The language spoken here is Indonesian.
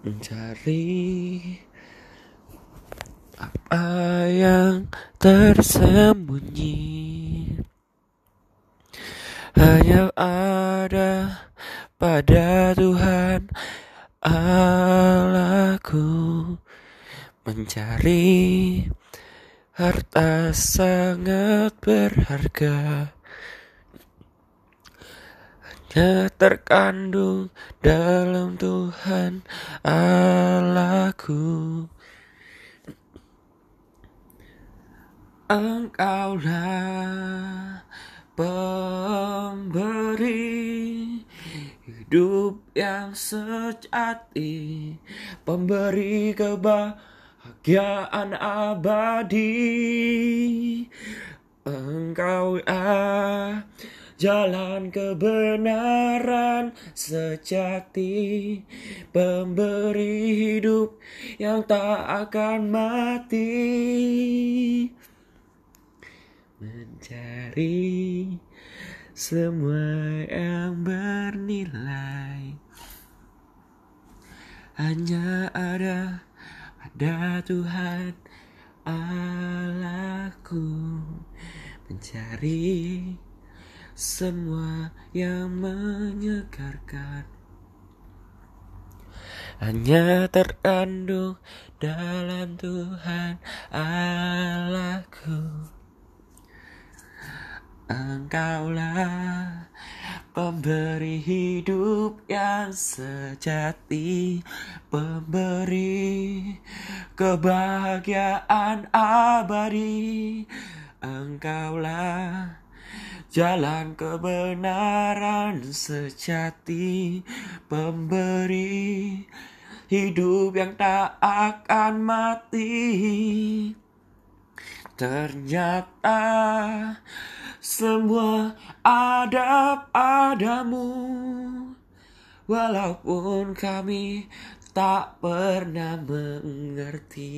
mencari apa yang tersembunyi. Hanya ada pada Tuhan Allahku. Mencari harta sangat berharga hanya terkandung dalam Tuhan Allahku. Engkaulah pemberi hidup yang sejati Pemberi kebahagiaan abadi. Engkaulah jalan kebenaran sejati Pemberi hidup yang tak akan mati. Mencari semua yang bernilai. Hanya ada pada Tuhan Allahku. Mencari semua yang menyegarkan hanya terkandung dalam Tuhan Allahku. Engkaulah pemberi hidup yang sejati, pemberi kebahagiaan abadi. Engkaulah jalan kebenaran sejati, pemberi hidup yang tak akan mati. Ternyata semua ada padamu Walaupun kami tak pernah mengerti